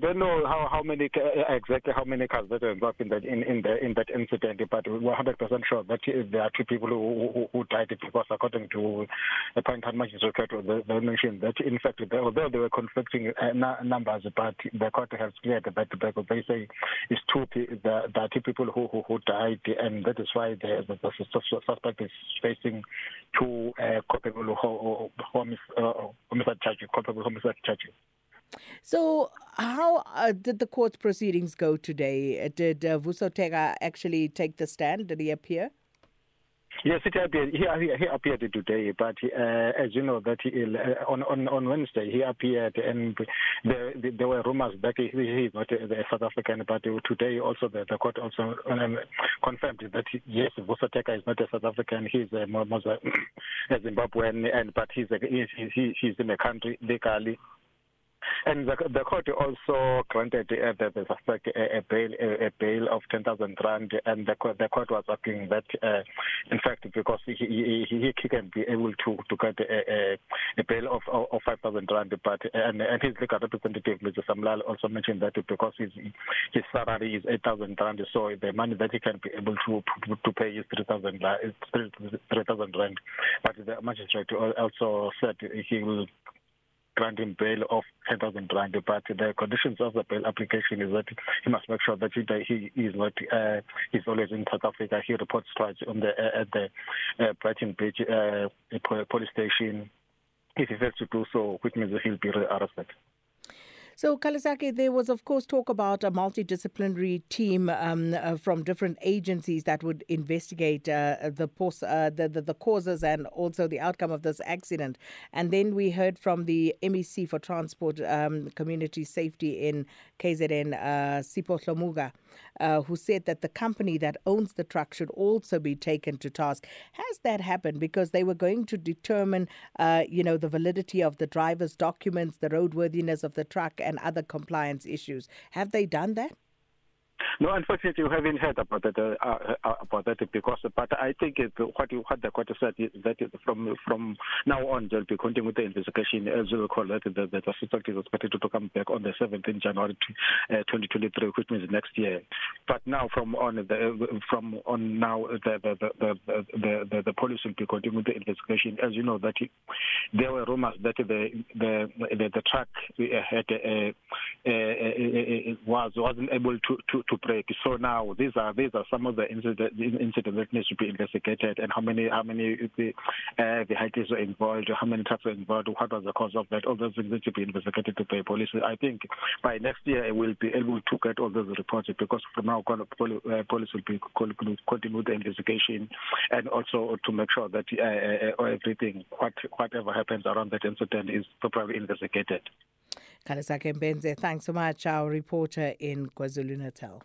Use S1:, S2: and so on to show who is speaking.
S1: don't know how how many uh, exactly how many cars that were involved in that in in, the, in that incident, but we're 100 percent sure that there are two people who who, who died because according to the point and magistrate court, they, they mentioned that in fact they, although they were conflicting uh, numbers, but the court has cleared that because they say it's two the, the two people who, who who died, and that is why the, the, the suspect is facing two uh, culpable homicide charges, culpable homicide charges.
S2: So, how uh, did the court proceedings go today? Did uh, Vusotega actually take the stand? Did he appear?
S1: Yes, it appeared. He, he, appeared today, but uh, as you know, that he, uh, on on on Wednesday he appeared, and there there were rumors that he, he is not a South African. But today also the, the court also um, confirmed that he, yes, Vusoteka is not a South African. He's a, a Zimbabwean, and but he's a, he, he, he's in the country legally And the, the court also granted uh, the, the suspect a, a bail a, a bail of 10,000 rand, and the, the court was asking that, uh, in fact, because he, he, he, he can be able to to get a, a, a bail of, of 5,000 rand, but and, and his legal representative, Mr. Samlal, also mentioned that because his his salary is 8,000 rand, so the money that he can be able to to, to pay is 3,000 3,000 rand. But the magistrate also said he will grant him bail of 10,000 rand, but the conditions of the bail application is that he must make sure that he, he is not, uh, he's always in South Africa. He reports twice on the, uh, at the uh, Brighton Beach uh, police station. If he fails to do so, which means he'll be arrested.
S2: So, Kalisaki, there was, of course, talk about a multidisciplinary team um, uh, from different agencies that would investigate uh, the, post, uh, the, the the causes and also the outcome of this accident. And then we heard from the MEC for Transport um, Community Safety in KZN, uh, Sipho Hlomuga, uh, who said that the company that owns the truck should also be taken to task. Has that happened? Because they were going to determine, uh, you know, the validity of the driver's documents, the roadworthiness of the truck, and other compliance issues. Have they done that?
S1: No, unfortunately, we haven't heard about that uh, uh, about that because. But I think it, what you, what the court said is that from from now on they'll be continuing with the investigation as we call it. The, the suspect is expected to come back on the 17th January to, uh, 2023, which means next year. But now from on the from on now the the the the, the, the, the police will be continuing the investigation. As you know that there were rumors that the the the, the truck had uh, was wasn't able to to to break. So now these are these are some of the incidents incident that needs to be investigated and how many how many the uh, the heights were involved, how many trucks were involved, what was the cause of that. All those things need to be investigated by police. I think by next year I will be able to get all those reports because from now on police will be continue the investigation and also to make sure that uh, uh, everything what whatever happens around that incident is properly investigated.
S2: Kalisake Mbenze, thanks so much, our reporter in KwaZulu-Natal.